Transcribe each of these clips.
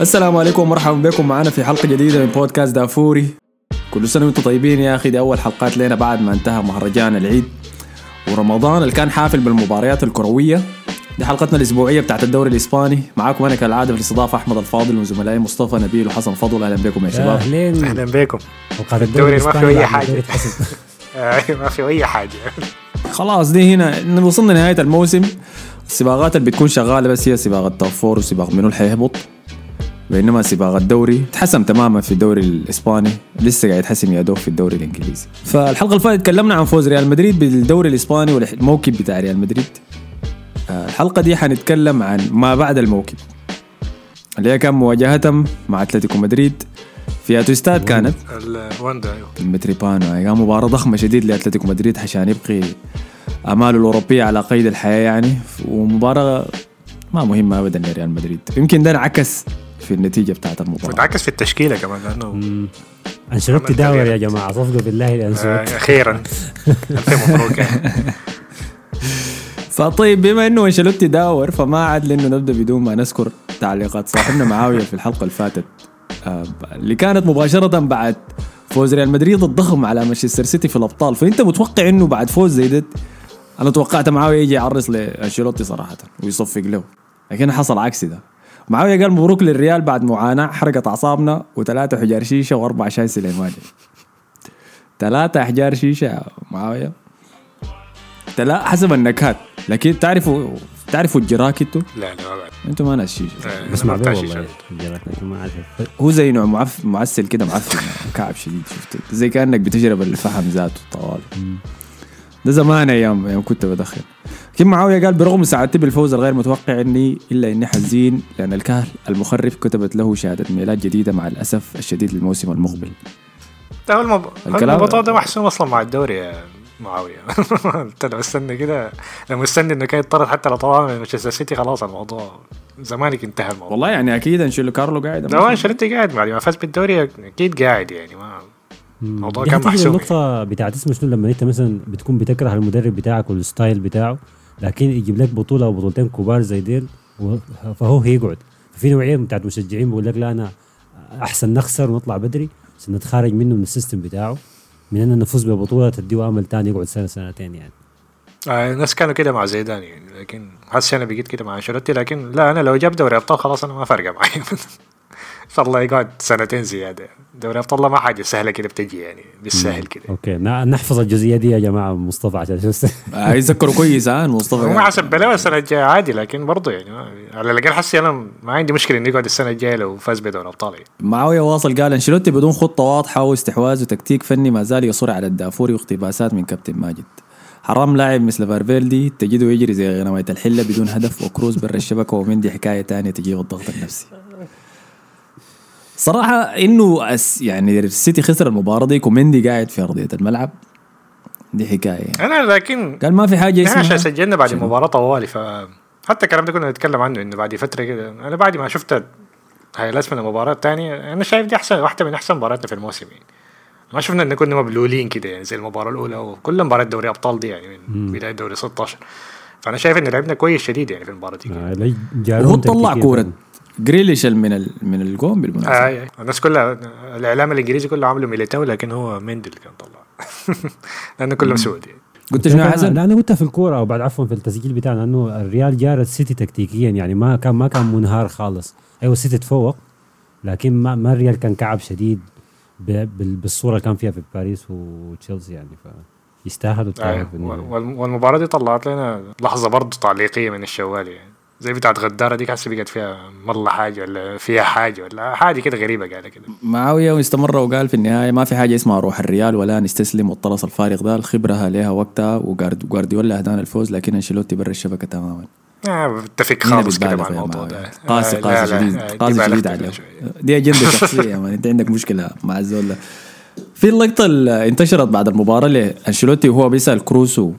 السلام عليكم ومرحبا بكم معنا في حلقة جديدة من بودكاست دافوري. كل سنة وأنتم طيبين يا أخي دي أول حلقات لنا بعد ما انتهى مهرجان العيد. ورمضان اللي كان حافل بالمباريات الكروية دي حلقتنا الأسبوعية بتاعت الدوري الإسباني. معاكم أنا كالعادة في الاستضافة أحمد الفاضل وزملائي مصطفى نبيل وحسن فضل. أهلا بكم يا شباب. أهلين. أهلا بكم. الدوري ما حاجة. الدوري اتحسب. آه، ما في أي حاجة. خلاص دي هنا. وصلنا نهاية الموسم. السباقات اللي بتكون شغالة بس هي سباق ال top four وسباق منو اللي حيهبط بينما سباق الدوري تحسم تماما في الدوري الإسباني لسه قاعد يتحسم يا دوب في الدوري الإنجليزي. فالحلقة اللي فاتت تكلمنا عن فوز ريال مدريد بالدوري الإسباني والموكب بتاع ريال مدريد. آه، الحلقة دي حنتكلم عن ما بعد الموكب اللي هي كان مواجهتهم مع أتلتيكو مدريد في استاد كانت. الواندا أيوه. المتروبوليتانو هي كان مباراة ضخمة شديد لأتلتيكو مدريد عشان يبقي أماله الأوروبية على قيد الحياة يعني ومباراة ما مهمة أبدا لريال مدريد. يمكن ده انعكس في النتيجة بتاعت المباراة متعكس في التشكيلة كمان لأنه. أنشيلوتي داور. يا جماعة صفقة بالله آه، لانشيلوتي أخيرا الف مبروك يعني. فطيب بما إنه أنشيلوتي داور فما عاد لأنه نبدأ بدون ما نذكر تعليقات صاحبنا معاوية في الحلقة اللي فاتت آه، اللي كانت مباشرة بعد فوز ريال مدريد الضخم على مانشستر سيتي في الأبطال فأنت متوقع إنه بعد فوز زي ده أنا توقعت معاوية يجي يعرس لأنشيلوتي صراحة ويصفق له لكن حصل عكسي ده معاوية قال مبروك للريال بعد معاناة حرقت أعصابنا وثلاثة حجار شيشة وأربع شاي سليماني ثلاثة احجار شيشة يا معاوية. لا حسب النكهات. لكن تعرفوا تعرفوا الجراك أنتوا؟ لا لا ما بعد أنتوا ما ناس شيشة. بسمع ما به بتاع والله شيشة. الجرات لكن ما عارف هو زي نوع معف... معسل كده معفن كعب شديد شفت؟ زي كأنك بتشرب الفحم ذاته طوال. ده زمان أيام أيام كنت بدخن. لكن معاوية قال برغم سعادتي بالفوز الغير متوقع إني إلا إني حزين لأن الكهل المخرف كتبت له شهادة ميلاد جديدة مع الأسف الشديد للموسم المقبل. ده هو المب... الكلام- الموضوع ده محسوم أصلا مع الدوري يا معاوية. انت لو مستني كده لو مستني إنه كان يطرد حتى لو طلع من مانشستر سيتي خلاص الموضوع زمانك انتهى الموضوع. والله يعني أكيد أنشيلو كارلو قاعد. ده هو أنشيلوتي قاعد بعد ما فاز بالدوري أكيد قاعد يعني ما الموضوع كان حتيجي محسوم النقطة بتاعت اسمه شنو؟ لما أنت مثلا بتكون بتكره المدرب بتاعك وال style بتاعه لكن يجيب لك بطولة أو بطولتين كبار زي ديل فهو هيقعد. في نوعية بتاعت مشجعين بقول لك لا أنا أحسن نخسر ونطلع بدري عشان نتخارج منه من ال system بتاعه من ان نفوز ببطولة تديه أمل تاني يقعد سنة سنتين يعني. آه الناس كانوا كده مع زيدان يعني لكن حاسس أنا بقيت كده مع أنشيلوتي لكن لا أنا لو جاب دوري أبطال خلاص أنا ما فارقة معي. ان شاء الله يقعد سنتين زيادة. دوري أبطال ما حاجة سهلة كده بتجي يعني بالسهل كده. okay ن- نحفظ الجزئية دي يا جماعة مصطفى عشان شو آه، يذكروا كويس ها مصطفى. هو ما. حسب بلاوي السنة الجاية عادي لكن برضه يعني على الأقل حسي أنا ما عندي مشكلة إنه يقعد السنة الجاية لو فاز بدوري أبطال يعني. معاوية واصل قال أنشيلوتي بدون خطة واضحة واستحواذ وتكتيك فني ما زال يصر على الدافوري واقتباسات من كابتن ماجد. حرام لاعب مثل فالفيردي تجده يجري زي غنواية الحلة بدون هدف وكروز برا الشبكة ومندي حكاية تانية تجيب الضغط النفسي. صراحة إنه أس يعني السيتي خسر المباراة دي ومندي قاعد في أرضية الملعب. دي حكاية. يعني. أنا لكن قال ما في حاجة إحنا عشان اسمها. سجلنا بعد؟ المباراه طوالي ف حتى الكلام ده كنا نتكلم عنه إنه بعد فترة كده. أنا بعد ما شفت highlights من المباراة الثانية أنا شايف دي أحسن واحدة من أحسن مبارياتنا في الموسم. يعني ما شفنا إن كنا مبلولين كده يعني زي المباراة الأولى وكل مباراة دوري أبطال دي يعني من بداية دوري 16 فأنا شايف إن لعبنا كويس شديد يعني في المباراة دي. آه، وهو طلع طبعاً. جريليش من ال... من الجون بالمناسبة آه آه. الناس كلها الإعلام الإنجليزي كله عامله ميليتاو لكن هو مندي اللي كان طلع لأنه كله مسعود يعني قلت شنو حسن؟ لا أنا قلتها في الكورة أو بعد عفوا في التسجيل بتاعنا انه الريال جار السيتي تكتيكيا يعني ما كان ما كان منهار خالص أيوه السيتي تفوق لكن ما ما الريال كان كعب شديد ب- بال- بالصورة اللي كان فيها في باريس وتشيلسي يعني فيستاهلوا آه. التعب في النهاية. وال- والمباراة دي طلعت لنا لحظة برضه تعليقية من الشوالي يعني زي بتاعت غدارة دي حاسة بقت فيها مرة حاجة ولا فيها حاجة ولا حاجة كده غريبة قاعدة كده. معاوية واستمر وقال في النهاية ما في حاجة اسمها روح الريال ولا نستسلم والطلس الفارغ ده الخبرة لها وقتها وجوارديولا أهدانا الفوز لكن أنشيلوتي برا الشبكة تماما. آه بتفق هنا خالص كده مع الموضوع. ده. قاسي آه، قاسي شديد آه، قاسي شديد عليه. دي أجندة شخصية يا man أنت عندك مشكلة مع الزول ده. في اللقطة اللي انتشرت بعد المباراة لأنشيلوتي وهو بيسأل كروس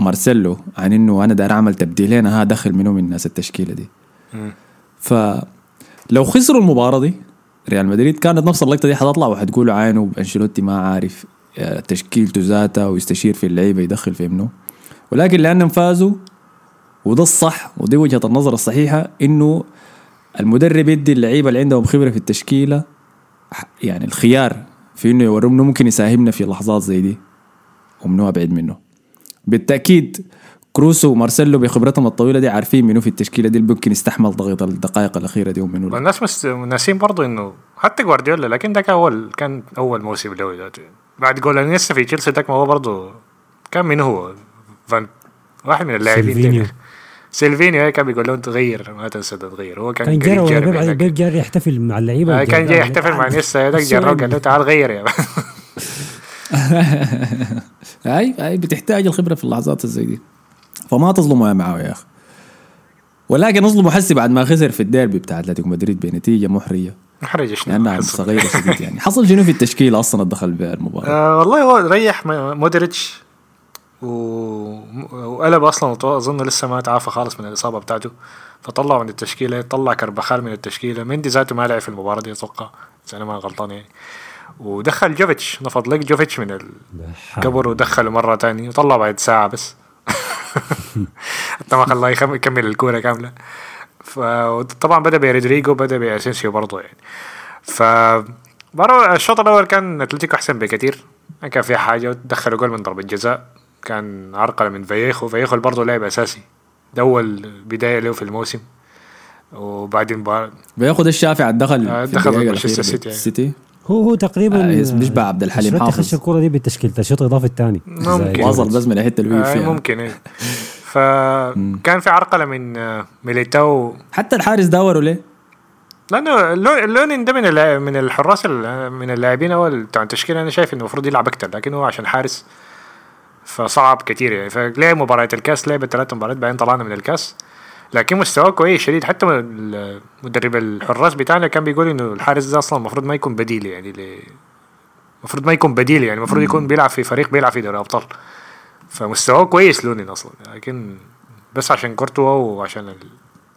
ومارسيلو عن إنه أنا داير أعمل تبديلين ها دخل منو من الناس التشكيلة دي. مم. فلو خسروا المباراة دي ريال مدريد كانت نفس اللقطة دي حتطلع وحتقولوا عينه أنشيلوتي ما عارف آه، تشكيلته ذاتها ويستشير في اللعيبة يدخل في منو. ولكن لأنهم فازوا وده الصح ودي وجهة النظر الصحيحة إنه المدرب يدي اللعيبة اللي عندهم خبرة في التشكيلة يعني الخيار في إنه انه ممكن يساهمنا في لحظات زي دي ومنو ابعد منه. بالتأكيد كروسو ومارسيلو بخبرتهم الطويلة دي عارفين منو في التشكيلة دي اللي ممكن يستحمل ضغط الدقائق الأخيرة دي ومنو مس... ناسين برضه إنه حتى جوارديولا لكن ده كان أول كان أول موسم له ذاته بعد جول أنيستا في تشيلسي ده ما هو برضه كان من هو؟ فان واحد من اللاعبين سيلفينيو. كان بيقول له تغير ما تنسى تغير. هو كان كان جرب بيب. بيب جاري يحتفل مع اللعيبة آه، كان جاي يحتفل مع أنيستا هذاك جراه قال له تعال غير يا هاي هاي بتحتاج الخبرة في اللحظات الزي دي. فما تظلموا يا معاوي يا أخي. ولكن اظلموا حسي بعد ما خسر في الديربي بتاع أتلتيكو مدريد بنتيجة محرجة محرج شنو؟ لأنها حصل. صغيرة شديد يعني. حصل شنو في التشكيلة أصلا الدخل بالمباراه آه والله هو ريح مودريتش و... وقلب أصلا أظن لسه ما تعافى خالص من الإصابة بتاعته. فطلعه من التشكيلة طلع كربخال من التشكيلة. مندي ذاته ما لعب في المباراة دي أتوقع إذا أنا ما غلطان يعني. ودخل جوفيتش. نفض لك جوفيتش من القبر ودخله مرة تانية. وطلع بعد ساعة بس. حتى ما خلاه يكمل الكورة كاملة. فطبعا بدأ برودريجو بدأ بأسينسيو برضه يعني. ف الشوط الأول كان أتلتيكو أحسن بكثير. ما كان في حاجة. دخلوا جول من ضربة جزاء. كان عرقله من فييخو فييخو برضه لاعب أساسي. ده اول بدايه له في الموسم. وبعدين بار... بياخد الشافعي على الدخل آه، دخل مانشستر سيتي يعني. السيتي هو هو تقريبا آه، بيشبه عبد الحليم حافظ. خش الكوره دي بالتشكيله الشوط الاضافي الثاني. ممكن. وصل بس من الحته اللي هو آه فيها. ممكن إيه. فكان في عرقلة من آه، ميليتاو. حتى الحارس داوروا ليه؟ لأنه لونين ده من من الحراس ال- من اللاعبين أول بتاع التشكيله أنا شايف إنه المفروض يلعب أكتر لكن هو عشان حارس فصعب كتير يعني. فلعب مباريات الكاس لعب ثلاث مباريات بعدين طلعنا من الكاس. لكن مستواه كويس شديد. حتى مدرب الحراس بتاعنا كان بيقول إنه الحارس ده أصلا المفروض ما يكون بديل يعني المفروض ما يكون بديل يعني المفروض يكون بيلعب في فريق بيلعب في دوري ابطال فمستواه كويس لونين أصلا. لكن بس عشان كورتوا وعشان ال...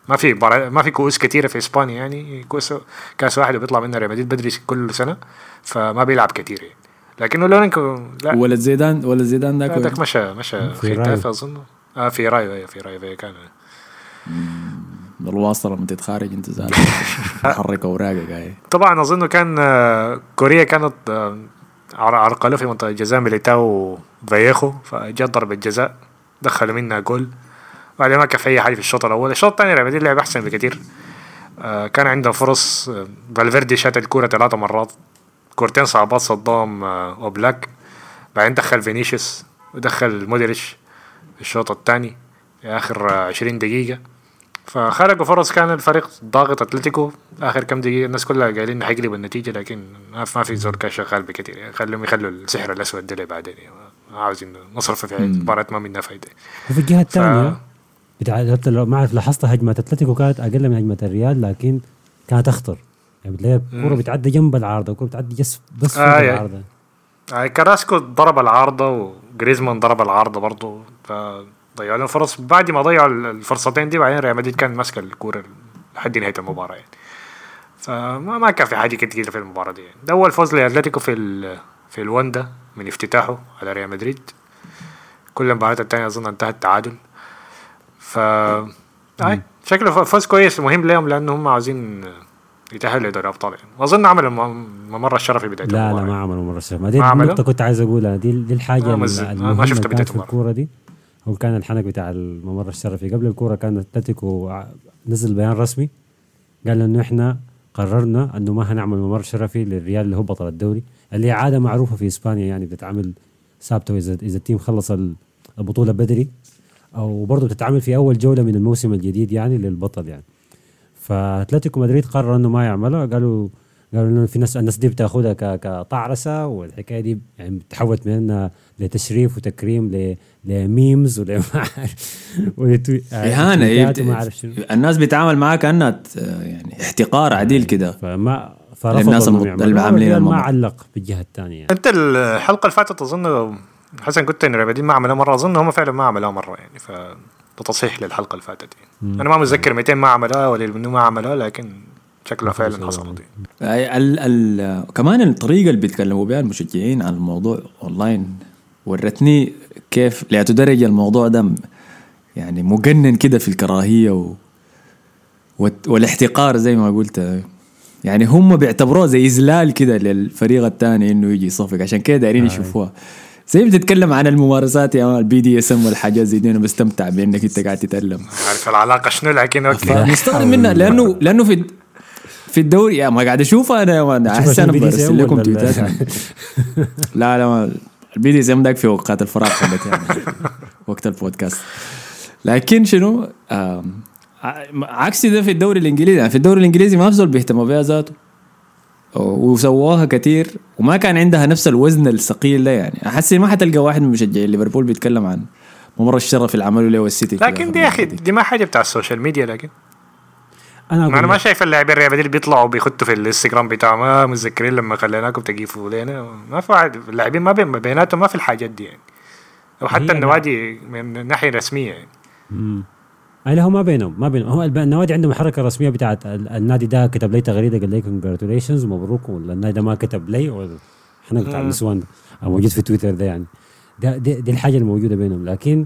ما في برا... ما في كؤوس كثيره في إسبانيا يعني. كؤوس كأس واحد وبيطلع منها ريال مدريد بدري كل سنة فما بيلعب كثير يعني. لكنه لونين. لا. ولد زيدان ولد زيدان ذاك مشى مشى في رايو. أظن. آه في رايو أيوه في رايو في كان. الواصلة لما تتخارج انت زاد حرك أوراقك هاي. طبعا أظن كان آه، كوريا كانت آه، عر- عرقله في منطقة جزاء ميليتاو فييخو فجت ضربة جزاء دخلوا منها جول. بعدين ما كان في أي حاجة في الشوط الأول. الشوط الثاني ريال مدريد لعب أحسن بكثير آه، كان عندهم فرص فالفيردي شات الكورة ثلاثة مرات. كورتين صعبات صداهم أوبلاك. بعدين دخل فينيسيوس ودخل مودريتش في الشوط الثاني في آخر آه، 20 دقيقة. فخلقوا فرص كان الفريق ضاغط أتلتيكو. آخر كم دقيقة الناس كلها قايلين إنه حيقلب النتيجة لكن ما في زول كان شغال بكثير يعني خليهم يخلوا السحر الأسود ده بعدين. يعني عاوزين نصرف في مباراه ما منها فايدة. وفي الجهة الثانية لو ما أعرف لاحظت هجمات أتلتيكو كانت أقل من هجمة الريال لكن كانت أخطر. يعني بتلاقي الكوره بتعدي جنب العارضة الكوره بتعدي جس بس آه، يعني. العارضة. آه، كراسكو ضرب العارضة وجريزمان ضرب العارضة برضه فضيعوا لهم فرص. بعد ما ضيعوا الفرصتين دي بعدين ريال مدريد كان ماسك الكورة لحد نهاية المباراة يعني. فما ما كان في حاجة كتير في المباراة دي يعني. ده اول فوز لأتلتيكو في ال في الوندا من افتتاحه على ريال مدريد. كل المباريات التانية أظن انتهت تعادل ف شكله فوز كويس مهم لهم لأنه هم عاوزين يتأهلوا لدوري أبطال يعني. وأظن عملوا الم- الممر الشرفي بداية لا لا المباراة. ما عملوا مره الشرف ما دي؟ النقطة كنت عايز أقولها. دي دي الحاجة آه، ما- ما المهمة شفت اللي بداية كانت في المباراة. الكورة دي. هو كان الحنك بتاع الممر الشرفي. قبل الكورة كان أتلتيكو نزل بيان رسمي قال إنه إحنا قررنا إنه ما هنعمل ممر شرفي للريال اللي هو بطل الدوري اللي عادة معروفة في إسبانيا يعني بتتعمل ثابتة اذا إذا ال team خلص ال- البطولة بدري أو برضه بتتعمل في أول جولة من الموسم الجديد يعني للبطل يعني. فأتلتيكو مدريد قرر إنه ما يعملها قالوا قالوا إنه في ناس الناس دي بتاخذها ك- كطعرسة والحكاية دي يعني تحولت منها لتشريف وتكريم ل- ل memes ول ولتوي- إهانة شنو الناس بتتعامل معاها كأنها يعني احتقار عديل كده فما الناس إنهم يعملوها اللي عاملين ما. علق بالجهه الثانية يعني. أنت الحلقة اللي فاتت أظن حسن قلت ان مدريد ما عملها مرة أظن هم فعلا ما عملوها مرة يعني ف ده تصحيح للحلقة اللي فاتت يعني. أنا ما متذكر 200 ما عملها ولا منو ما عملها لكن شكلها فعلا حصلت. أي- ال ال كمان الطريقة اللي بيتكلموا بها المشجعين عن الموضوع اونلاين ورتني كيف لياتو درجه الموضوع ده يعني مجنن كده في الكراهية و والاحتقار زي ما قلت. يعني هم بيعتبروه زي إذلال كده للفريق الثاني إنه يجي يصفق. عشان كده دايرين يشوفوها. زي بتتكلم عن الممارسات يا ال BDSM والحاجات زي دي أنا بستمتع بإنك أنت قاعد تتألم. عارف العلاقة شنو لكن okay. فمستغرب منها لأنه لأنه في في الدوري. يا ما قاعد اشوفها أنا أحس أنا برسل لكم تويتات. لا لا ال BDSM ذاك في اوقات الفراغ حقتي يعني. وقت البودكاست. لكن شنو؟ آم، ع- عكسي ده في الدوري الإنجليزي. يعني في الدوري الإنجليزي ما في زول بيهتم بها ذاته وسووها كتير. وما كان عندها نفس الوزن الثقيل ده يعني. أحس ما حتلقى واحد من مشجعين ليفربول بيتكلم عن ممر الشرف اللي عملوا له والسيتي في لكن دي يا أخي دي ما حاجة بتاع ال social media لكن أنا ما أنا ما شايف اللاعبين الريال مدريد بيطلعوا بيخطوا في الإنستغرام بتاعهم. ما متذكرين لما خليناكم تقيفوا لنا ما في واحد اللاعبين ما بين بيناتهم ما في الحاجات دي يعني. أو حتى. النوادي من ناحية رسمية يعني. مم. أي لا هو ما بينهم ما بينهم. هو النوادي عندهم حركة رسمية بتاعت ال- النادي ده كتب لي تغريدة قال لي congratulations مبروك. ولا النادي ده ما كتب لي ولا- إحنا بتاع. النسوان موجود في تويتر ده يعني. ده دي, دي الحاجة الموجودة بينهم. لكن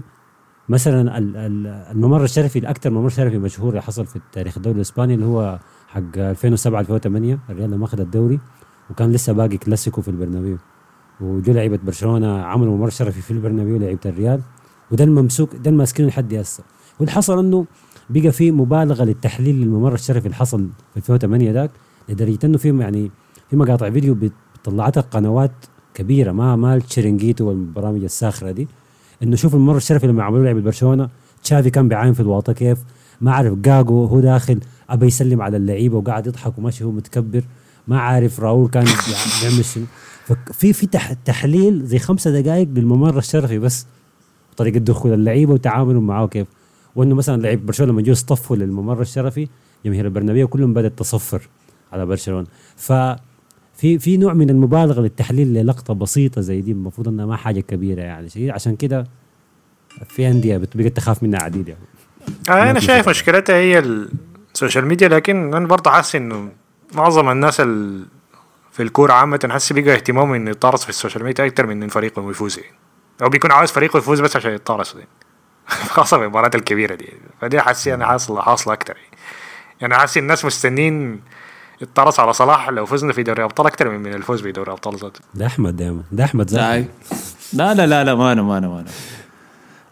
مثلا ال- ال- الممر الشرفي الأكثر ممر شرفي مشهور حصل في تاريخ الدوري الإسباني اللي هو حق 2007 2008 الريال لما اخذ الدوري وكان لسه باقي كلاسيكو في البرنابيو. وجو لعيبة برشلونة عملوا ممر شرفي في البرنابيو لعيبة الريال وده الممسوك ده الماسكينه لحد هسه. واللي حصل إنه بقى في مبالغة للتحليل للممر الشرفي اللي حصل في 2008 ذاك لدرجة إنه في يعني في مقاطع فيديو طلعتها قنوات كبيرة ما ما التشيرنجيتو والبرامج الساخرة دي. إنه شوف الممر الشرفي لما عملوا لعب برشلونه تشافي كان بيعاين في الواطه كيف؟ ما عارف جاجو هو داخل. ابى يسلم على اللعيبة وقاعد يضحك وماشي هو متكبر. ما عارف راؤول كان بيع- بيعمل شنو في تح تحليل زي خمسة دقائق للممر الشرفي بس. طريقة دخول اللعيبة وتعاملهم معاه كيف؟ وإنه مثلا لعيب برشلونة لما جو يصطفوا للممر الشرفي جماهير البرنابيو كلهم بدأت تصفر على برشلونة. ف في في نوع من المبالغة للتحليل للقطة بسيطة زي دي المفروض إنها ما حاجة كبيرة يعني شيء عشان كده في انديه بت- بقت تخاف منها عديد يعني آه أنا شايف. مشكلتها هي ال social media لكن أنا برضه حاسس إنه معظم الناس ال في الكورة عامة حاسس بيقى اهتمامهم إنه يتطرس في ال social media أكتر من إن فريقهم يفوز يعني أو بيكون عاوز فريقه يفوز بس عشان يتطرس يعني. خاصة في المباريات الكبيرة دي فدي حاسس أنا حاصلة حاصلة أكتر يعني. يعني حاسس الناس مستنين يتطرس على صلاح لو فزنا في دوري ابطال أكتر من من الفوز في دوري ابطال ذاته. ده أحمد دائما ده أحمد ذاته لا. لا لا لا ما أنا ما أنا ما أنا.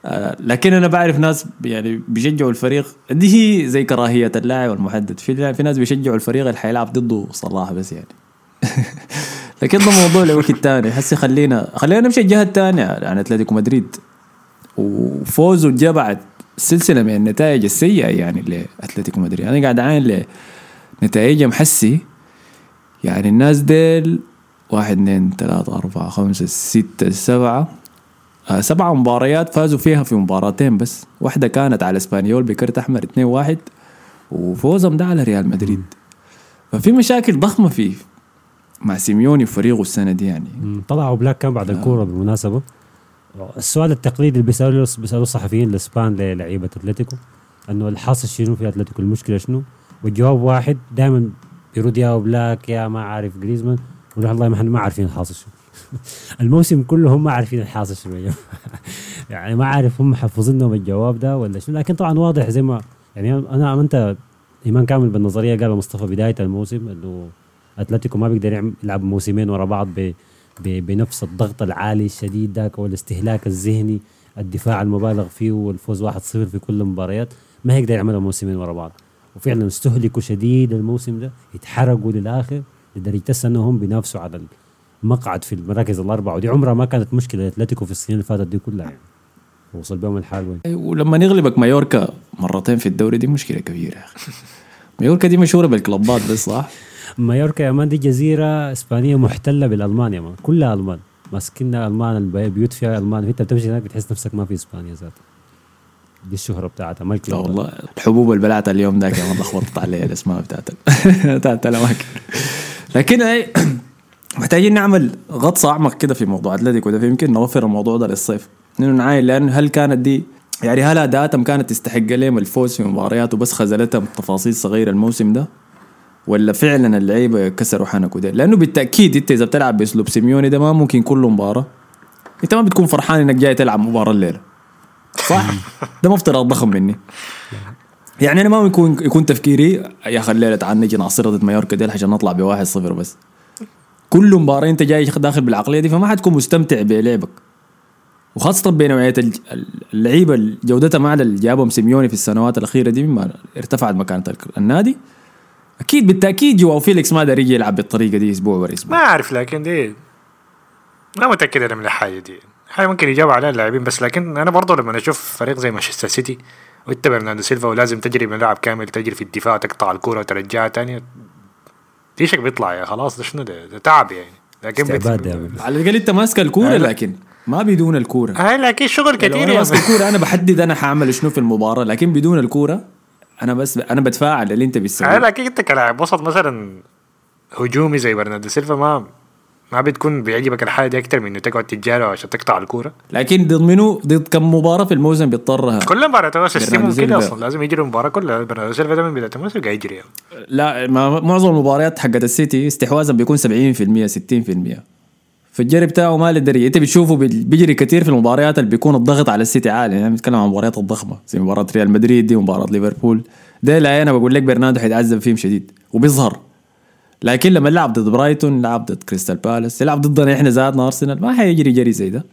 آه، لكن أنا بعرف ناس يعني بيشجعوا الفريق. دي هي زي كراهية اللاعب والمحدد في في ناس بيشجعوا الفريق اللي حيلعب ضده صلاح بس يعني. لكن ده موضوع لوقت تاني. هسه خلينا خلينا نمشي الجهة الثانية عن أتلتيكو مدريد. وفوزه جاء بعد سلسلة من النتائج السيئة يعني لأتلتيكو مدريد. أنا قاعد اعاين لنتائجهم حسي. يعني الناس ديل واحد اثنين ثلاثة أربعة خمسة ستة سبعة. آه سبعة مباريات فازوا فيها في مباراتين بس. واحدة كانت على إسبانيول بكرت أحمر 2 واحد وفوزهم ده على ريال مدريد. ففي مشاكل ضخمة في مع سيميوني وفريقه السنة دي يعني. طلعوا أوبلاك كان بعد الكورة بالمناسبة. السؤال التقليدي اللي بيسالوه بيسألوه الصحفيين الإسبان للعيبة أتلتيكو. إنه الحاصل شنو في أتلتيكو؟ المشكلة شنو؟ والجواب واحد دائما بيرد يا أوبلاك يا ما عارف جريزمان يقول والله ما إحنا ما عارفين الحاصل شنو الموسم كله هم ما عارفين الحاصل جماعة. يعني ما عارف هم حفظوا لهم الجواب ده ولا شنو لكن طبعا واضح زي ما يعني أنا امنت إيمان كامل بالنظرية قال مصطفى بداية الموسم إنه أتلتيكو ما بيقدر يلعب موسمين ورا بعض ب ب- بنفس الضغط العالي الشديد ذاك والاستهلاك الذهني الدفاع المبالغ فيه والفوز 1-0 في كل المباريات ما هيقدر يعملها موسمين ورا بعض وفعلا استهلكوا شديد الموسم ده يتحرقوا للآخر لدرجة أنهم بينافسوا على المقعد في المراكز الأربعة. ودي عمرها ما كانت مشكلة اتلتيكو في السنين اللي فاتت دي كلها يعني. وصل بهم الحال وين؟ ولما يغلبك مايوركا مرتين في الدوري دي يا أخي. مايوركا دي مشهورة بال clubات بس صح؟ مايوركا يا man دي جزيرة إسبانية محتلة بالالمان يا man. كلها ألمان. ماسكينها ألمان البيوت فيها ألمان. انت بتمشي هناك بتحس نفسك ما في إسبانيا ذاتها. دي الشهره بتاعتها ما لا والله الحبوب اللي بلعتها اليوم ذاك man لخبطت علي الأسماء بتاعت بتاعت الاماكن لكن اي محتاجين نعمل غطس أعمق كده في موضوع أتلتيكو ده يمكن نوفر الموضوع ده للصيف. إنه نعاين لأن هل كانت دي يعني هل اداءاتهم كانت تستحق لهم الفوز في مباريات وبس خذلتهم تفاصيل صغيرة الموسم ده؟ ولا فعلا اللعيبة كسروا حنكوا ده لأنه بالتأكيد أنت إذا بتلعب بأسلوب سيميوني ده ما ممكن كل مباراة. أنت ما بتكون فرحان إنك جاي تلعب مباراة الليلة. صح؟ ده مفترض ضخم مني. يعني أنا ما يكون يكون تفكيري يا أخي الليلة تعال نجي نعصر ضد مايوركا ديل عشان نطلع بواحد صفر بس. كل مباراة أنت جاي داخل بالعقلية دي فما حتكون مستمتع بلعبك. وخاصة بنوعية اللعيبة جودتها ما اللي جابهم سيميوني في السنوات الأخيرة دي مما ارتفعت مكانة ال- النادي. أكيد بالتأكيد جواو فيليكس ما داري يلعب بالطريقة دي أسبوع ورا ما أسبوع أعرف لكن دي ما متأكد أنا من الحاجة دي. حاجة ممكن يجاوب عليها اللاعبين بس لكن أنا برضه لما أشوف فريق زي مانشستر سيتي وانت برناردو سيلفا ولازم تجري ملعب كامل تجري في الدفاع تقطع الكورة وترجعها تاني تيشك بيطلع يا خلاص ده شنو ده, ده تعب يعني لكن بت-. على الأقل أنت ماسك الكورة أنا- لكن ما بدون الكورة هاي لكن شغل كثير يا ماسك man. الكورة أنا بحدد أنا حاعمل شنو في المباراة لكن بدون الكورة أنا بس أنا بتفاعل اللي أنت هاي بتسويه لكن أنت كلاعب وسط مثلا هجومي زي برناردو سيلفا ما ما بتكون بيعجبك الحاجة دي أكثر من إنه تقعد تتجارى عشان تقطع الكورة؟ لكن ضد منو؟ ضد كم مباراة في الموسم بيضطرها؟ كل مباراة system هم كده. أصلا لازم يجري المباراه كلها. برناردو سيلفا ده من بداية الموسم قاعد يجري. يعني. لا ما معظم المباريات حقت السيتي استحواذا بيكون 70% 60% فالجري بتاعه ما له دري انت بتشوفه بي- بيجري كثير في المباريات اللي بيكون الضغط على السيتي عالي. يعني بنتكلم عن المباريات الضخمة زي مباراة ريال مدريد دي ومباراه ليفربول. ده لا أنا بقول لك برناردو حيتعذب فيهم شديد وبيظهر. لكن لما لعب ضد برايتون لعب ضد كريستال بالاس يلعب ضدنا إحنا ذاتنا أرسنال ما حيجري جري زي ده.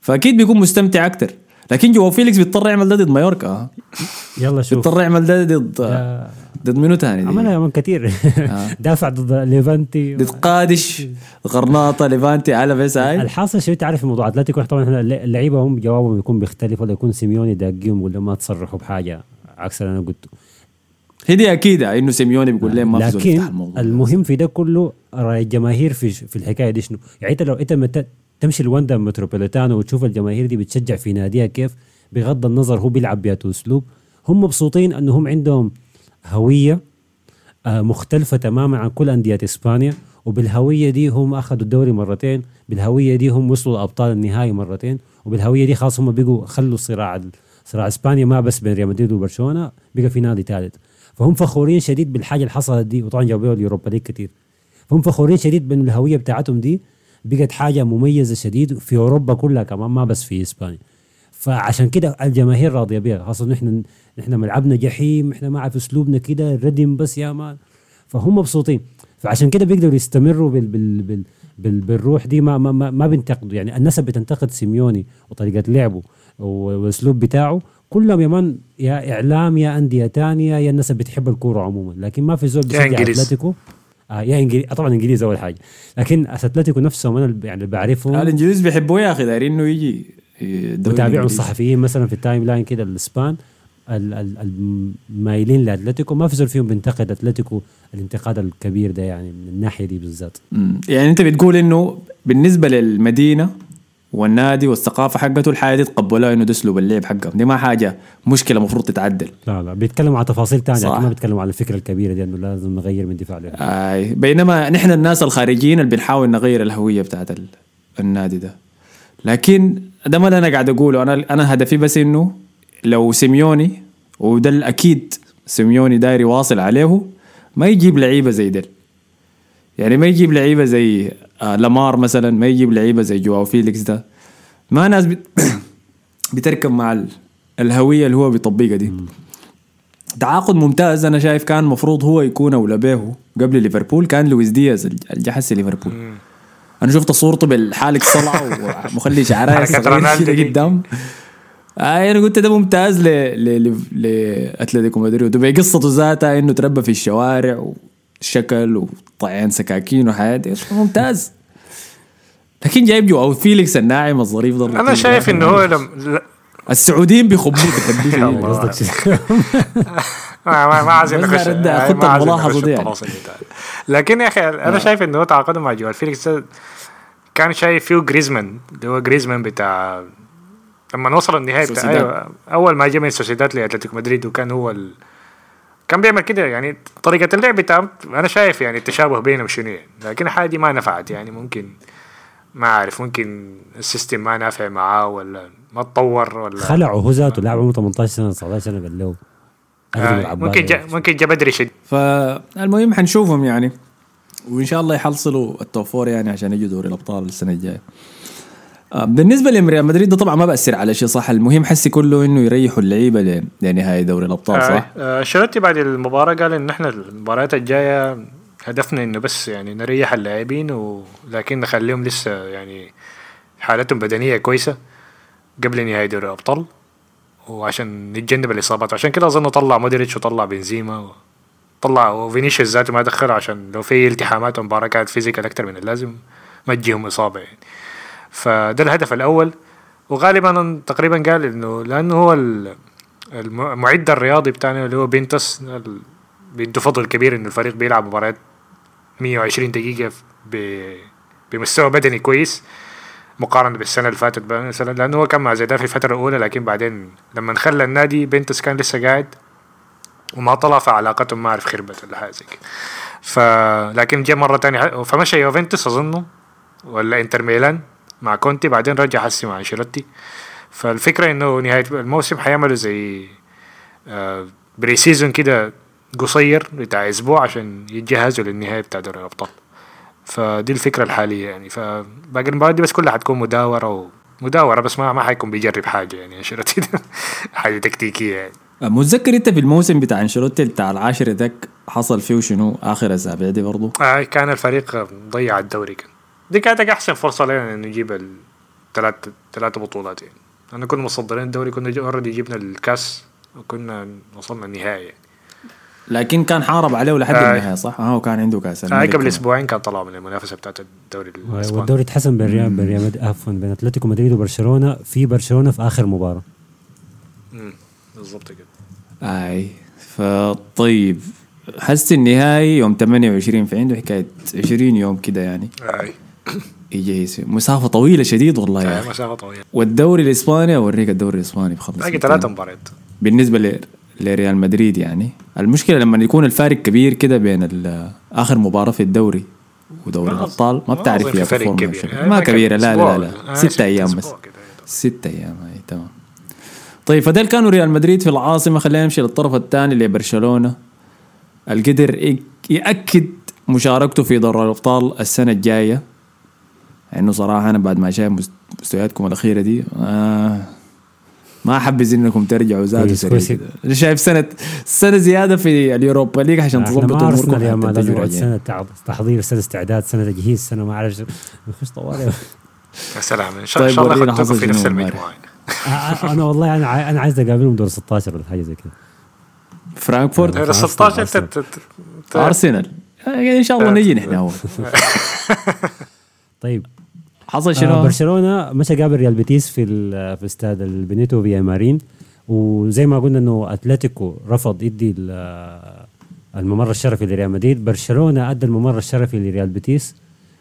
فأكيد بيكون مستمتع أكتر. لكن جواو فيليكس بيضطر يعمل ده ضد مايوركا. يلا شوف. بيضطر يعمل ده ضد آه، ضد منو تاني دي؟ عملها man كثير. دافع ضد ليفانتي ضد قادش غرناطة ليفانتي على بس هاي. الحاصل شو تعرف موضوع أتلتيكو؟ طبعا إحنا اللعيبه هم جوابهم يكون بيختلف ولا يكون سيميوني داقيهم ولا ما تصرحوا بحاجة. عكس اللي أنا قلته. هي دي اكيده إنه سيميوني بيقول لهم ما في زول لكن المهم في ده كله رأي الجماهير في في الحكاية دي شنو؟ يعني إنت لو إنت مت- تمشي الوندا متروبوليتانو وتشوف الجماهير دي بتشجع في ناديها كيف بغض النظر هو بيلعب بياتو اسلوب هم مبسوطين انه هم عندهم هوية آه، مختلفة تماما عن كل أندية إسبانيا وبالهوية دي هم أخذوا الدوري مرتين بالهوية دي هم وصلوا لأبطال النهائي مرتين وبالهوية دي خلاص هم بقوا خلوا صراع صراع إسبانيا ما بس بين ريال مدريد وبرشلونة بقى في نادي ثالث فهم فخورين شديد بالحاجة اللي حصلت دي وطبعا جابوا ال Europa League كثير فهم فخورين شديد بان الهويه بتاعتهم دي بقت حاجة مميزة شديد في أوروبا كلها كمان ما بس في إسبانيا. فعشان كده الجماهير راضية بها خاصة نحن نحن ملعبنا جحيم إحنا ما عارف أسلوبنا كده ردم بس يا man. فهم مبسوطين. فعشان كده بيقدروا يستمروا بال بال بال بال بالروح دي ما ما ما, بينتقدوا. يعني الناس بتنتقد سيميوني وطريقة لعبه والاسلوب بتاعه كلهم يا man يا إعلام يا أندية تانية يا الناس بتحب الكورة عموما. لكن ما في زول بيشجع. أتلتيكو. آه يا انجليزي طبعا انجليزي أول حاجة. لكن أتلتيكو نفسهم أنا اللي- يعني اللي بعرفهم الإنجليز بيحبوه يا أخي. دايرين إنه يجي متابعهم. الصحفيين مثلا في ال timeline كده الإسبان ال- ال- المايلين لأتلتيكو. ما في زول فيهم بينتقد أتلتيكو الانتقاد الكبير ده يعني من الناحية دي بالذات. يعني أنت بتقول إنه بالنسبة للمدينة والنادي والثقافة حقته الحاجة دي تقبلوها إنه ده اسلوب اللعب حقهم. دي ما حاجة مشكلة المفروض تتعدل. لا لا بيتكلموا عن تفاصيل ثانية ما بيتكلموا عن الفكرة الكبيرة دي إنه لازم نغير من دفاع لهجوم. آي بينما نحن الناس الخارجيين اللي بنحاول نغير الهوية بتاعت ال- النادي ده. لكن ده ما اللي أنا قاعد أقوله. أنا أنا هدفي بس إنه لو سيميوني وده الأكيد سيميوني داير يواصل عليه ما يجيب لعيبة زي ديل. يعني ما يجيب لعيبة زي آه ليمار مثلا ما يجيب لعيبة زي جواو فيليكس ده. ما ناس بت بتركب مع ال- الهوية اللي هو بيطبقها دي. تعاقد ممتاز أنا شايف كان المفروض هو يكون أولى به قبل ليفربول كان لويس دياز الجا حسي ليفربول. أنا شفت صورته بالحالق صلعه ومخلي شعرها صغير. قدام. آه أنا قلت ده ممتاز ل ل ل لأتلتيكو مدريد. وبقصته ذاتها إنه تربى في الشوارع وشكل وطعين سكاكين وحياته ممتاز لكن جايب جواو فيليكس الناعم الظريف ده أنا شايف إنه هو لم... السعوديين بيخبوه بيحبوه شديد. الله. قصدك. ما ما, عايزين نخش الملاحظة نخش دي يعني. لكن يا أخي أنا شايف إنه هو تعاقده مع جواو فيليكس كان شايف فيه جريزمان اللي هو جريزمان بتاع لما وصل النهائي بتاع. أيوة أول ما جاء من سوسيداد لأتلتيكو مدريد وكان هو ال... كان بيعمل كده يعني طريقة اللعب بتاعه أنا شايف يعني التشابه بينهم شنو يعني لكن الحاجة دي ما نفعت يعني ممكن ما أعرف ممكن ال system ما نافع معاه ولا ما تطور ولا خلعوا هو ذاته لاعب عمره 18 سنة 19 سنة قال له آه ممكن جا ممكن جا بدري شديد فالمهم حنشوفهم يعني وإن شاء الله يحصلوا ال top four يعني عشان يجوا دوري الأبطال السنة الجاية. آه، بالنسبة لريال مدريد ده طبعا ما بأثر على شيء صح؟ المهم حسي كله إنه يريحوا اللعيبة ل- لنهايه دوري الأبطال صح؟ آه، أنشيلوتي بعد المباراة قال إن إحنا المباريات الجاية هدفنا إنه بس يعني نريح اللاعبين ولكن نخليهم لسه يعني حالتهم بدنية كويسة قبل نهاية دوري الأبطال وعشان نتجنب الإصابات. عشان كده أظن طلع مودريتش وطلع بنزيما طلع وفينيسيوس ذاته ما دخل عشان لو في التحامات المباراة كانت physical أكتر من اللازم ما تجيهم إصابة يعني. فده الهدف الأول. وغالبا تقريبا قال إنه لأنه هو ال- المعد الرياضي بتاعنا اللي هو بينتوس بيدوا فضل كبير إنه الفريق بيلعب مباريات 120 دقيقة بمستوى بدني كويس مقارنة بالسنة اللي فاتت مثلا لأنه هو كان مع زيدان في الفترة الأولى لكن بعدين لما خلى النادي بينتوس كان لسه قاعد وما طلع فعلاقتهم ما أعرف خربت ولا حاجة زي كده. ف لكن جاء مرة تانية. فمشى يوفنتوس أظنه ولا إنتر ميلان. مع كونتي بعدين رجع حسي مع أنشيلوتي. فالفكرة إنه نهاية الموسم حيعملوا زي آه، pre-season كده قصير بتاع أسبوع عشان يتجهزوا للنهاية بتاع دوري الأبطال. فدي الفكرة الحالية يعني. فباقي المباريات دي بس كلها حتكون مداورة ومداورة بس ما ما حيكون بيجرب حاجة يعني أنشيلوتي ده. حاجة تكتيكية يعني. آه، متذكر أنت في الموسم بتاع أنشيلوتي بتاع العاشر ذاك حصل فيه شنو آخر اسابيع دي برضو؟ آه كان الفريق ضيع الدوري كان. دي كانت أحسن فرصة لنا انه نجيب الثلاث ثلاث بطولات يعني. أنا كنا متصدرين الدوري كنا already جبنا الكاس وكنا وصلنا النهائي يعني. لكن كان حارب عليه لحد آه. النهاية صح؟ آه وكان عنده كاس. آه قبل. أسبوعين كان طلعوا من المنافسة بتاعت الدوري الإسباني. والدوري اتحسم بين ريال بين ريال مد- عفوا بين أتلتيكو مدريد وبرشلونة. في برشلونة في آخر مباراة. مم، بالضبط كده. أي فطيب. حس النهائي يوم 28 فعنده حكاية 20 يوم كده يعني. أي. يجهز مسافة طويلة شديد والله يا أخي. مسافة طويلة. والدوري الإسباني أوريك الدوري الإسباني بخلص باقي. ثلاث مباريات. بالنسبة ل- لريال مدريد يعني. المشكلة لما يكون الفارق كبير كده بين آخر مباراة في الدوري ودوري الأبطال ما بتعرف فيها في فرق كبير. آه، ما كبيرة لا لا لا, ولا- آه، ستة أيام بس. كده. ستة أيام أي تمام. طيب فديل كانوا ريال مدريد في العاصمة. خلينا نمشي للطرف الثاني لبرشلونة. القدر يأكد مشاركته في دوري الأبطال السنة الجاية. انه صراحة أنا بعد ما شايف مست- مستوياتكم الأخيرة دي آه ما احبذ إنكم ترجعوا زادوا سريع شايف سنه سنة زيادة في اليوروبا ليج عشان تظبطوا ما أموركم نقعد راجعين. سنة تعب- تحضير سنة استعداد سنة تجهيز سنة ما أعرف. نخش طوالي يا سلام. إن شاء, طيب شاء الله اخذتكم في نفس آه، أنا والله أنا أنا عايز أقابلهم دور 16 ولا حاجة زي كده فرانكفورت؟ أرسنال، 16 أرسنال. ت- ت- ت- أرسنال. آه، إن شاء الله نجي نحن أول. طيب. حصل آه شنو؟ برشلونة مشى قابل ريال بيتيس في ال- في استاد البينيتو فيامارين. وزي ما قلنا إنه أتلتيكو رفض يدي ال- الممر الشرفي لريال مدريد. برشلونة أدى الممر الشرفي لريال بيتيس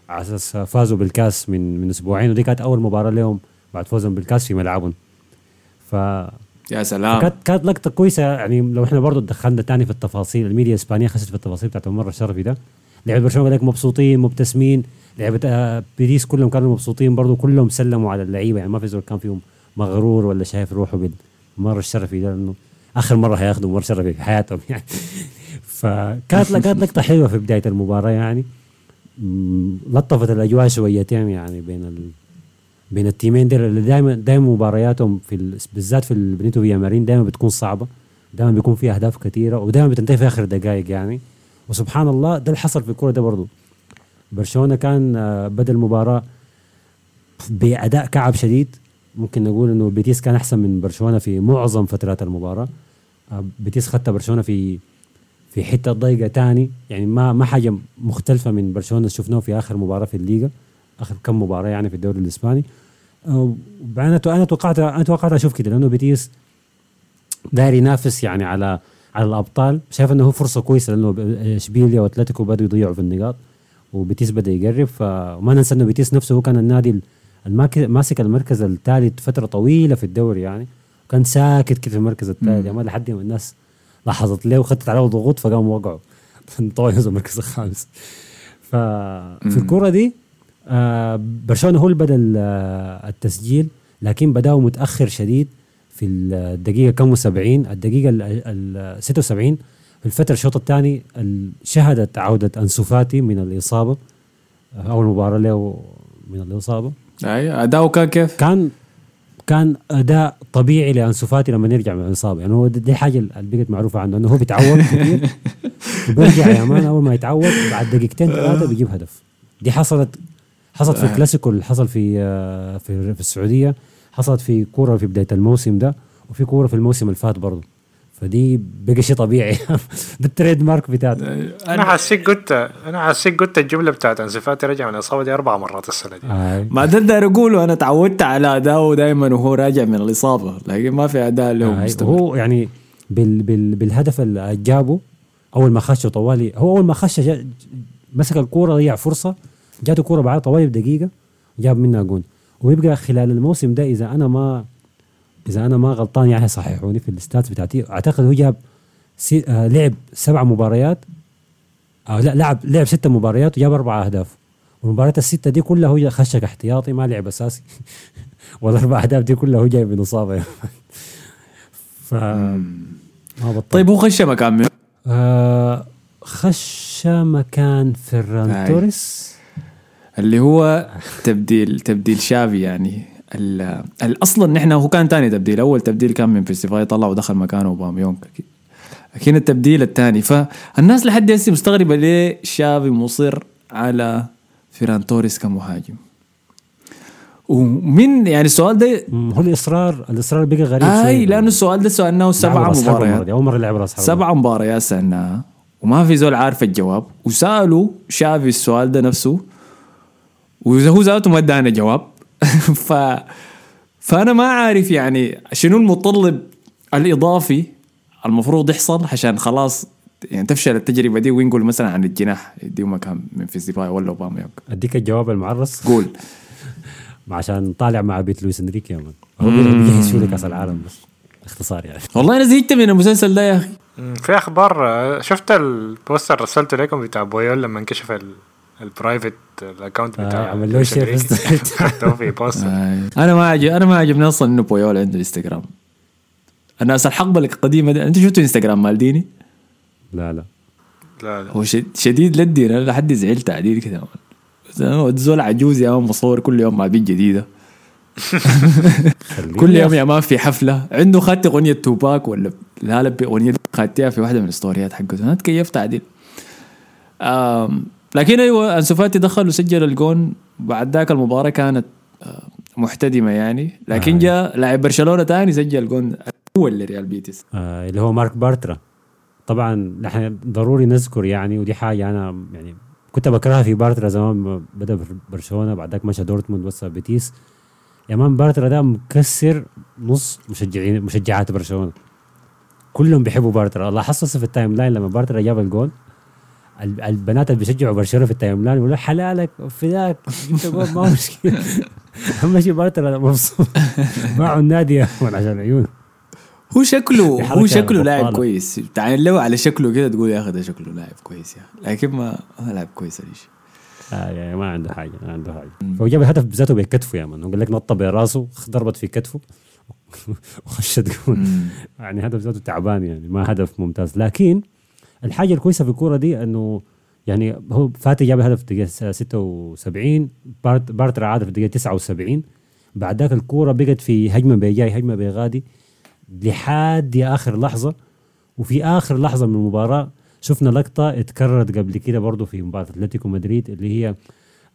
على أساس فازوا بالكاس من من أسبوعين. ودي كانت أول مباراة لهم بعد فوزهم بالكاس في ملعبهم. ف يا سلام. كانت كانت لقطة كويسة. يعني لو إحنا برضه دخلنا تاني في التفاصيل الميديا الإسبانية خشت في التفاصيل بتاعت الممر الشرفي ده. لعبه برشلونة لك مبسوطين مبتسمين. لعبه آه، بيريس كلهم كانوا مبسوطين برضه كلهم سلموا على اللعيبة. يعني ما في زول كان فيهم مغرور ولا شايف روحه بالممر الشرفي ده إنه آخر مرة هياخذوا ممر شرفي في حياتهم. يعني فكانت كانت لقطة حلوة في بداية المباراة يعني. لطفت الأجواء شويتين يعني بين ال... بين التيمين دول اللي دائما دائما مبارياتهم في ال... بالذات في البنيتو فيا مارين دائما بتكون صعبة. دائما بيكون فيها أهداف كثيرة ودائما بتنتهي في آخر دقائق يعني. وسبحان الله ده اللي حصل في الكورة ده برضه. برشلونة كان آه، بدا المباراه بأداء كعب شديد ممكن نقول إنه بيتيس كان أحسن من برشلونة في معظم فترات المباراة. آه، بيتيس خدت برشلونة في في حتة ضيقة تاني. يعني ما ما حاجة مختلفة من برشلونة شفناه في آخر مباراة في الليغا آخر كم مباراة يعني في الدوري الإسباني. آه، أنا أنا توقعت أنا توقعت أشوف كده لأنه بيتيس داير ينافس يعني على على الأبطال. شايف إنه هو فرصة كويسة لأنه اشبيليا واتلتيكو بدوا يضيعوا في النقاط وبيتيس بدأ يقرب. فما ننسى إنه بيتيس نفسه هو كان النادي ماسك المركز الثالث فترة طويلة في الدوري يعني كان ساكت كده في المركز الثالث يعني ما لحد ما الناس لاحظت له وخدت عليه ضغوط فقاموا وقعوا. طبعا المركز الخامس. ففي الكرة دي آه برشلونة هو اللي بدأ ال- التسجيل لكن بدأوا متأخر شديد. في الدقيقة كم وسبعين؟ الدقيقة ال- ال 76 في الفترة الشوط الثاني ال- شهدت عودة أنسو فاتي من الإصابة آه، أول مباراة له من الإصابة. أيوه أداؤه كان كيف؟ كان كان أداء طبيعي لانسو فاتي لما يرجع من الإصابة. يعني هو دي الحاجة اللي بقت معروفة عنه إنه هو بيتعوق كثير وبيرجع يا man. أول ما يتعود بعد دقيقتين ثلاثة بيجيب هدف. دي حصلت حصلت في الكلاسيكو اللي حصل في آه، في في السعودية. حصلت في كورة في بداية الموسم ده وفي كورة في الموسم اللي فات برضه. فدي بقى شيء طبيعي. ده ال trademark بتاعته أنا حسيت قلت أنا حسيت قلت الجملة بتاعت انسو فاتي رجع من الاصابه دي أربع مرات السنة دي. آه. ما ده داير أقوله أنا تعودت على اداؤه دائما وهو راجع من الإصابة لكن ما في أداء له آه. مستمر. هو يعني بال بال بالهدف اللي جابه أول ما خش طوالي هو أول ما خش جا مسك الكورة ضيع فرصة جاته كورة بعد طوالي بدقيقة جاب منها جون. ويبقى خلال الموسم ده إذا أنا ما إذا أنا ما غلطان يعني صححوني في ال stats بتاعتي. أعتقد هو جاب سي آه لعب سبع مباريات. أو لا لعب لعب ست مباريات وجاب أربع أهداف. والمباريات الستة دي كلها هو خشك احتياطي ما لعب أساسي. والاربع أهداف دي كلها هو جاي من اصابه ف ما بطل طيب هو خش مكان آه خش مكان فيران. توريس. اللي هو تبديل تبديل شافي يعني. أصلا نحن هو كان تاني تبديل. أول تبديل كان من ممفيس ديباي طلع ودخل مكانه اوباميونج أكيد. لكن التبديل الثاني فالناس لحد هسه مستغربة ليه شافي مصر على فيران توريس كمهاجم. ومن يعني السؤال ده هو الاصرار الإصرار بقى غريب آي. لأنه السؤال ده سألناه سبع مباريات. أول مرة لعب راس حربة. سبع مباريات سالناها وما في زول عارف الجواب. وسألوا شافي السؤال ده نفسه. وهو ذاته ما ادانا جواب. ف فأنا ما عارف يعني شنو المتطلب الإضافي المفروض يحصل عشان خلاص يعني تفشل التجربة دي ونقول مثلا عن الجناح. يديه مكان من ممفيس ديباي ولا أوباما أديك الجواب المعرس. قول. عشان طالع مع بيت لويس إنريكي يا man هو بيجهز شنو لكاس العالم بس. باختصار يعني. والله أنا زهقت من المسلسل ده يا أخي. في أخبار آه، شفت ال post ال رسلته لكم بتاع بويول لما انكشف ال- ال private ال account آه، بتاع عمل له share في آه. أنا ما عجب أنا ما عجبني أصلا إنه بويول عنده انستغرام الناس الحقبة القديمه دي أنت شفتوا انستغرام مالديني؟ لا لا. لا لا. هو شد- شديد للدين أنا لحد زعلت عديل كده زول عجوز يا man مصور كل يوم مع بنت جديدة. كل يوم يا man في حفلة. عنده خدت أغنية توباك ولا لا لا أغنية خدتها في واحدة من الستوريات حقته. أنا تكيفت عديل لكن أيوه أنسو فاتي دخل وسجل الجون. بعد ذاك المباراة كانت آه، محتدمة يعني. لكن آه. جاء لاعب برشلونة ثاني سجل جون اول لريال بيتيس. آه اللي هو مارك بارترا. طبعا نحن ضروري نذكر يعني ودي حاجة أنا يعني كنت بكرهها في بارترا زمان ما بدأ برشلونة بعد ذاك مشى دورتموند وصل بيتيس. يا man بارترا ده مكسر نص مشجعين مشجعات برشلونة. كلهم بيحبوا بارترا. الله حصل في ال timeline لما بارترا جاب الجول ال- البنات اللي بيشجعوا برشلونة في ال timeline يقولوا حلالك فداك أنت جول ما هو مشكلة. أهم شيء بارترا مبسوط. معه النادي عشان عيونه هو شكله هو شكله لاعب. كويس. تعال لو على شكله كده تقول يا أخي ده شكله لاعب كويس يا لكن ما ما لاعب كويس ليش آه يعني ما عنده حاجة ما عنده حاجة. فهو جاب الهدف بذاته بكتفه يا man. هو قال لك نط براسه ضربت في كتفه وخشت جول يعني هدف ذاته تعبان يعني ما هدف ممتاز. لكن الحاجة الكويسة في الكورة دي إنه يعني هو فاتي جاب الهدف في الدقيقة 76 بارت بارترا عاد في الدقيقة 79 بعد ذاك الكورة بقت في هجمة بيجاي هجمة بيغادي لحد آخر لحظة. وفي آخر لحظة من المباراة شفنا لقطة اتكررت قبل كده برضه في مباراة أتلتيكو مدريد اللي هي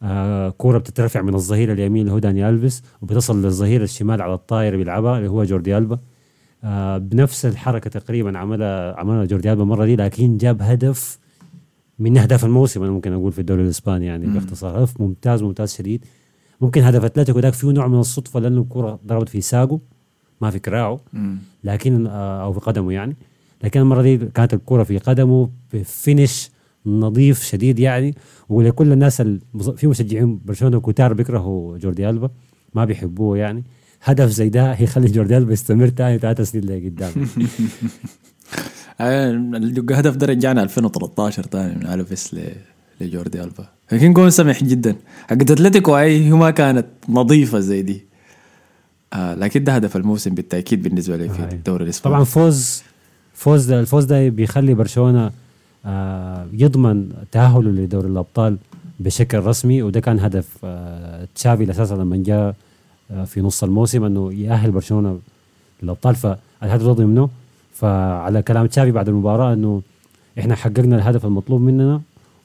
آه كورة بتترفع من الظهير اليمين اللي هو داني ألفيس وبتصل للظهير الشمال على الطاير بيلعبها اللي هو جوردي ألبا. بنفس الحركة تقريبا عملها عملها جوردي ألبا المرة دي لكن جاب هدف من أهداف الموسم أنا ممكن أقول في الدوري الإسباني يعني باختصار. هدف ممتاز ممتاز شديد. ممكن هدف أتلتيكو ذاك فيه نوع من الصدفة لأنه الكوره ضربت في ساقه ما في كراعه لكن آه، أو في قدمه يعني. لكن المرة دي كانت الكرة في قدمه بفينش نظيف شديد يعني. ولكل الناس في مشجعين برشلونة كتار بيكرهوا جوردي ألبا ما بيحبوه يعني. هدف زي ده هيخلي جوردي البا يستمر تاني ثلاث سنين لقدام آه، الهدف ده رجعنا 2013 تاني من الفيس لجوردي البا لكن جون سمح جدا. حقت أتلتيكو هي ما كانت نظيفة زي دي. آه لكن ده هدف الموسم بالتأكيد بالنسبة لي في. الدوري الإسباني. طبعا فوز فوز ده الفوز ده بيخلي برشلونة آه يضمن تأهله لدوري الأبطال بشكل رسمي وده كان هدف آه، تشافي أساسا لما جاء آه، في نص الموسم إنه يأهل برشلونة للأبطال. فالهدف ده ضمنه فعلى كلام تشافي بعد المباراة إنه إحنا حققنا الهدف المطلوب مننا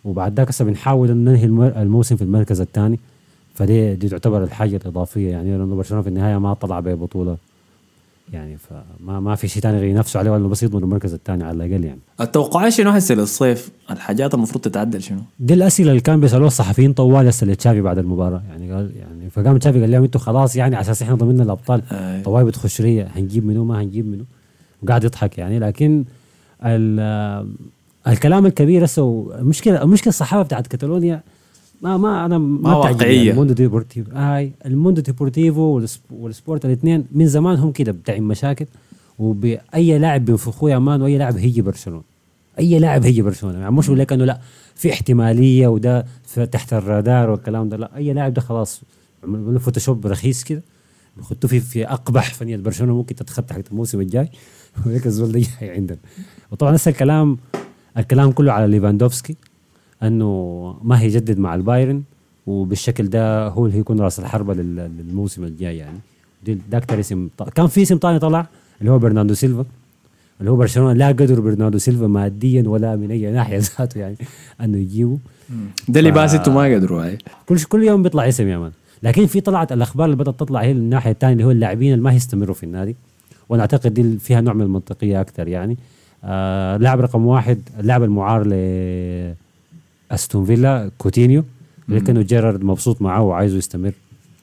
وبعد ذاك هسه بنحاول إن ننهي الموسم في المركز الثاني. فدي دي تعتبر الحاجة الإضافية يعني لأنه برشلونة في النهاية ما طلع ببطولة. يعني فما ما في شيء ثاني غير ينافسوا عليه ولا بس يضمنوا المركز الثاني على الأقل يعني. التوقعات شنو هسه للصيف؟ الحاجات المفروض تتعدل شنو؟ دي الأسئلة اللي كان بيسألوها الصحفيين طوال يسال تشافي بعد المباراة. يعني قال يعني فقام تشافي قال لهم أنتم خلاص يعني على أساس إحنا ضمننا الأبطال. آه. طوال بتخش لي هنجيب منو ما هنجيب منو. وقاعد يضحك يعني. لكن ال- الكلام الكبير هسه المشكلة المشكلة الصحافة بتاعت كاتالونيا ما ما أنا ما, ما تعجبني. واقعية. الموندو ديبورتيفو هاي الموندو ديبورتيفو والسب- والسبورت الاثنين من زمان هم كده بتاعين مشاكل وبأي لاعب بينفخوه يا man وأي لاعب هيجي برشلونة. أي لاعب هيجي برشلونة. يعني مش بقول لك إنه لا في احتمالية وده تحت الرادار والكلام ده لا أي لاعب ده خلاص عملوا له فوتوشوب رخيص كده بيحطوه في في أقبح فنيلة برشلونة ممكن تتخطى حق الموسم الجاي. وهيك الزول ده عندنا. وطبعا هسه الكلام الكلام كله على ليفاندوفسكي. أنه ما هيجدد مع البايرن وبالشكل ده هو اللي هيكون راس الحربة لل- للموسم الجاي يعني. ده أكثر اسم كان في اسم ثاني طلع اللي هو برناردو سيلفا اللي هو برشلونة لا قدر برناردو سيلفا ماديا ولا من أي ناحية ذاته يعني أنه يجيبه. ده اللي باسطوا ما قدروا هاي كل كل يوم بيطلع اسم يا man. لكن في طلعت الأخبار اللي بدأت تطلع هي الناحية الثانية اللي هو اللاعبين اللي ما هيستمروا في النادي. وأنا أعتقد دي فيها نوع من المنطقية أكثر يعني. آه لاعب رقم واحد اللاعب المعار ل أستون فيلا كوتينيو. لكنه جيرارد مبسوط معه وعايزه يستمر.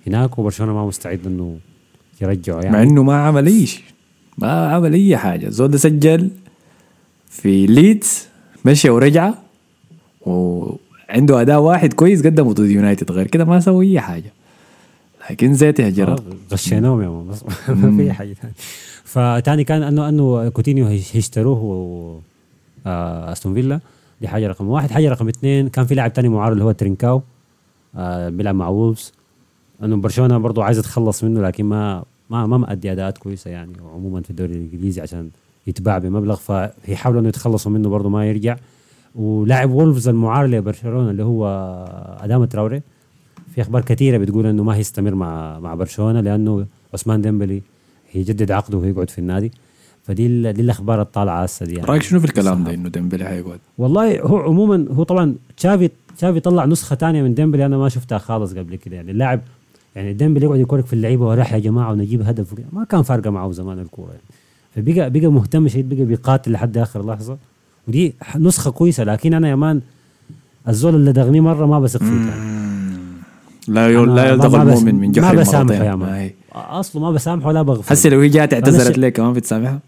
هناك وبرشلونة ما مستعد إنه يرجعه مع يعني إنه ما عمل أي شيء. ما عمل أي حاجة. الزول ده سجل في ليدز مشى ورجع. وعنده أداء واحد كويس قدمه ضد يونايتد. غير كده ما سوى أي حاجة. لكن زيت يا جرى آه، غشيناهم يا بس ما في حاجة ثانية فتاني كان انه أنه كوتينيو هي- هيشتروه آه، أستون فيلا. دي حاجة رقم واحد. حاجة رقم اثنين كان في لاعب تاني معار اللي هو ترينكاو آه بيلعب مع وولفز. إنه برشلونة برضه عايز يتخلص منه لكن ما ما ما مأدي أداءات كويسة يعني وعموما في الدوري الإنجليزي عشان يتباع بمبلغ فيحاولوا إنه يتخلصوا منه برضه ما يرجع. ولاعب وولفز المعار لبرشلونة اللي هو آدام تراوري في أخبار كثيرة بتقول إنه ما هيستمر مع مع برشلونة لأنه عثمان ديمبلي هيجدد عقده ويقعد في النادي. فدي ال- دي الأخبار الطالعة هسه دي يعني. رأيك شنو في الكلام ده إنه ديمبلي حيقعد؟ والله هو عموما هو طبعا تشافي تشافي طلع نسخة ثانية من ديمبلي أنا ما شفتها خالص قبل كده يعني. اللاعب يعني ديمبلي يقعد يكورك في اللعيبة وراح يا جماعة ونجيب هدف. ما كان فارقة معه زمان الكورة يعني. فبقى بقى مهتم شديد بقى بيقاتل لحد آخر لحظة. ودي نسخة كويسة لكن أنا يا مان الزول اللي لدغني مرة ما بثق فيه تاني. لا لا يلدغ ما- ما بس- المؤمن من ما جحر بسامحه مرتين يا ما مان. أصله ما بسامحه ولا بغفر هسه لو هي جات اعتذرت لك كمان بتسامحها؟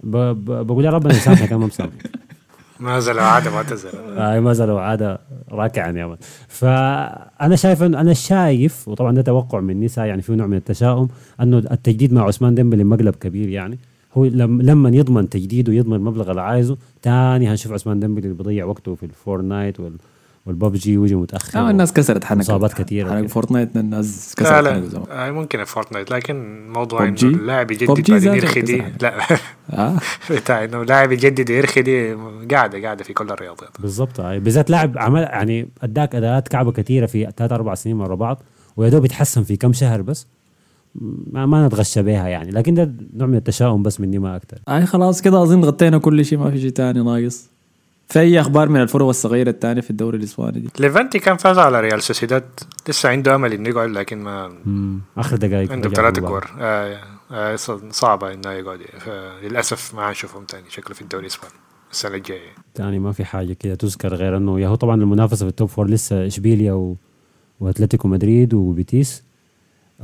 بقول يا ربنا يسامحك أنا ما مسامح ما زال عادة ما تزال. آه ما زالوا عادة راكعا يا مان فأنا شايف أن أنا شايف وطبعا ده توقع من نساء يعني في نوع من التشاؤم أنه التجديد مع عثمان ديمبلي مقلب كبير يعني. هو لم لما يضمن تجديده ويضمن المبلغ اللي عايزه تاني هنشوف عثمان ديمبلي اللي بيضيع وقته في ال Fortnite وال والببجي ويجي متأخر آه الناس كسرت حنك. مصابات كثيرة حنك. Fortnite الناس لا كسرت حنك لا زمان. آه، ممكن Fortnite لكن موضوع إنه؟ اللاعب يجدد بعدين ذاته يرخي دي لا. آه. بتاع إنه لاعب يجدد ويرخي دي قاعدة قاعدة في كل الرياضيات بالضبط. آه. بالذات لاعب عمل يعني أداك أداءات كعبة كثيره في ثلاث أربع سنين ورا بعض ويا دوب يتحسن في كم شهر بس ما, ما نتغشى بها يعني. لكن ده نوع من التشاؤم بس مني ما أكثر أي خلاص كده أظن غطينا كل شيء ما في شيء تاني ناقص. في أي أخبار من الفرق الصغيرة الثانية في الدوري الإسباني دي؟ ليفانتي كان فاز على ريال سوسيداد. لسه عنده أمل إنه يقعد لكن ما آخر دقائق عنده المباراة. كور. آه آه ص- صعبة إنه يقعد. للأسف ما حنشوفهم تاني شكله في الدوري الإسباني السنة الجاية. تاني ما في حاجة كده تذكر غير إنه يا هو طبعا المنافسة في ال top four لسه إشبيليا و... وأتلتيكو مدريد وبيتيس.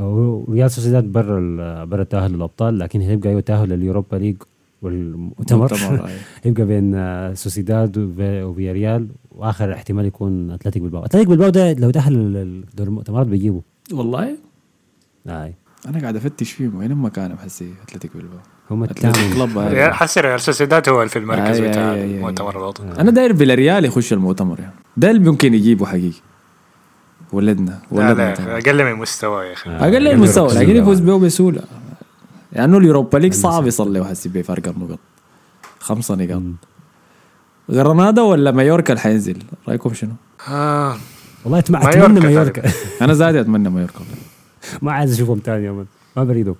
وريال سوسيداد برا ال- برا التاهل للابطال لكن هيبقى أيوه تأهل لل Europa League. والمؤتمر. مؤتمر، أي. يبقى بين آه، سوسيداد وفي- وفياريال وآخر احتمال يكون أتلتيك بلباو أتلتيك بلباو ده لو تاهل لدور المؤتمرات بيجيبه. والله؟ أي. أنا قاعد أفتش فيهم وين مكانهم حسي أتلتيك بلباو هم الثامن حسي ريال سوسيداد هو اللي في المركز بتاع. المؤتمر الوطني. أنا داير فيلاريال يخش المؤتمر يعني. ده اللي ممكن يجيبه حقيقي. ولدنا لا ولدنا لا تمام. أقل من مستوى يا أخي. أقل أقل المستوى بكثير. لكن يفوز به بسهولة. لأنه ال Europa League صعب. يصلي وحسي بفرق النقط. خمسة نقاط. غرناطة ولا مايوركا اللي حينزل رأيكم شنو؟ آه والله أتم- مايوركا اتمنى مايوركا أنا زادي أتمنى مايوركا. ما عايز أشوفهم تاني يا مان. ما بريدهم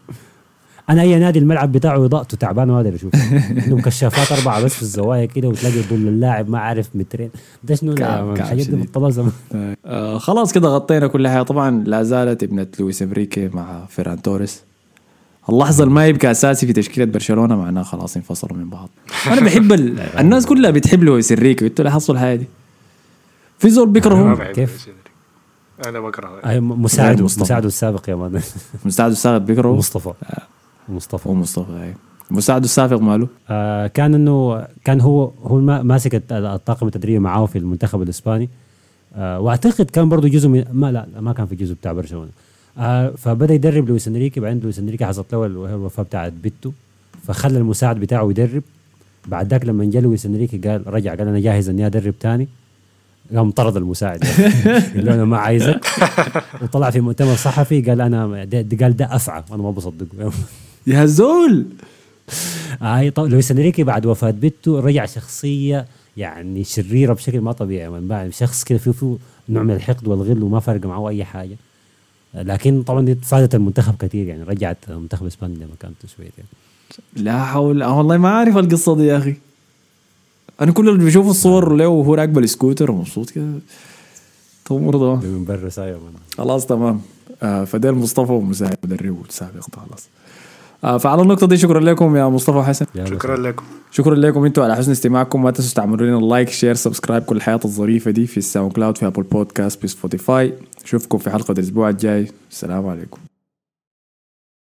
أنا أي نادي الملعب بتاعه اضاءته تعبانه ما أقدر أشوفه. عندهم كشافات أربعة بس في الزوايا كده وتلاقي ظل اللاعب ما عارف مترين. ده شنو الحاجات دي. بطلها زمان. آه خلاص كده غطينا كل حاجة. طبعا لا زالت ابنة لويس إنريكي مع فيران توريس. اللحظة اللي ما يبقى أساسي في تشكيلة برشلونة معناها خلاص انفصلوا من بعض. أنا بحب ال... الناس كلها بتحب لويس إنريكي أنتوا لاحظتوا الحاجة دي؟ في زول بيكرهه كيف؟ أنا بكره أي مصطفى. مساعده السابق يا مان مساعده السابق بيكرهه مصطفى مصطفى ومصطفى أيوة. مساعده السابق ماله؟ آه كان انه كان هو هو ما- ماسك الطاقم التدريبي معاه في المنتخب الإسباني آه وأعتقد كان برضه جزء من ما لا لا، ما كان في جزء بتاع برشلونة آه فبدأ يدرب لويس انريكي. بعدين لويس انريكي حصلت له ال- الوفاة بتاعت بيتو. فخلى المساعد بتاعه يدرب. بعد ذاك لما جاء لويس انريكي قال رجع قال أنا جاهز إني أدرب تاني. قام طرد المساعد. قال له أنا ما عايزك. وطلع في مؤتمر صحفي قال أنا ده قال ده افعى وأنا ما بصدقه يا زول! هاي طب لويس انريكي بعد وفاة بيتو رجع شخصية يعني شريرة بشكل ما طبيعي. من بعد شخص كده فيه فيه نوع من الحقد والغل وما فرق معه أي حاجة. لكن طبعا دي فادت المنتخب كثير يعني رجعت منتخب إسبانيا لما كانت شوية يعني. لا حول آه والله ما عارف القصة دي يا أخي. أنا كل اللي بشوف الصور له وهو راكب السكوتر ومبسوط كده. ده ده من برا خلاص تمام. آه فديل مصطفى ومساعد مدرب والسابق ده خلاص. فعلى النقطة دي شكرا لكم يا مصطفى وحسن شكرا لكم. شكرا لكم أنتم على حسن استماعكم. ما تنسوا تعملوا لنا like share subscribe كل الحاجات الظريفة دي في ال SoundCloud في Apple Podcast في Spotify اشوفكم في حلقة الأسبوع الجاي. السلام عليكم.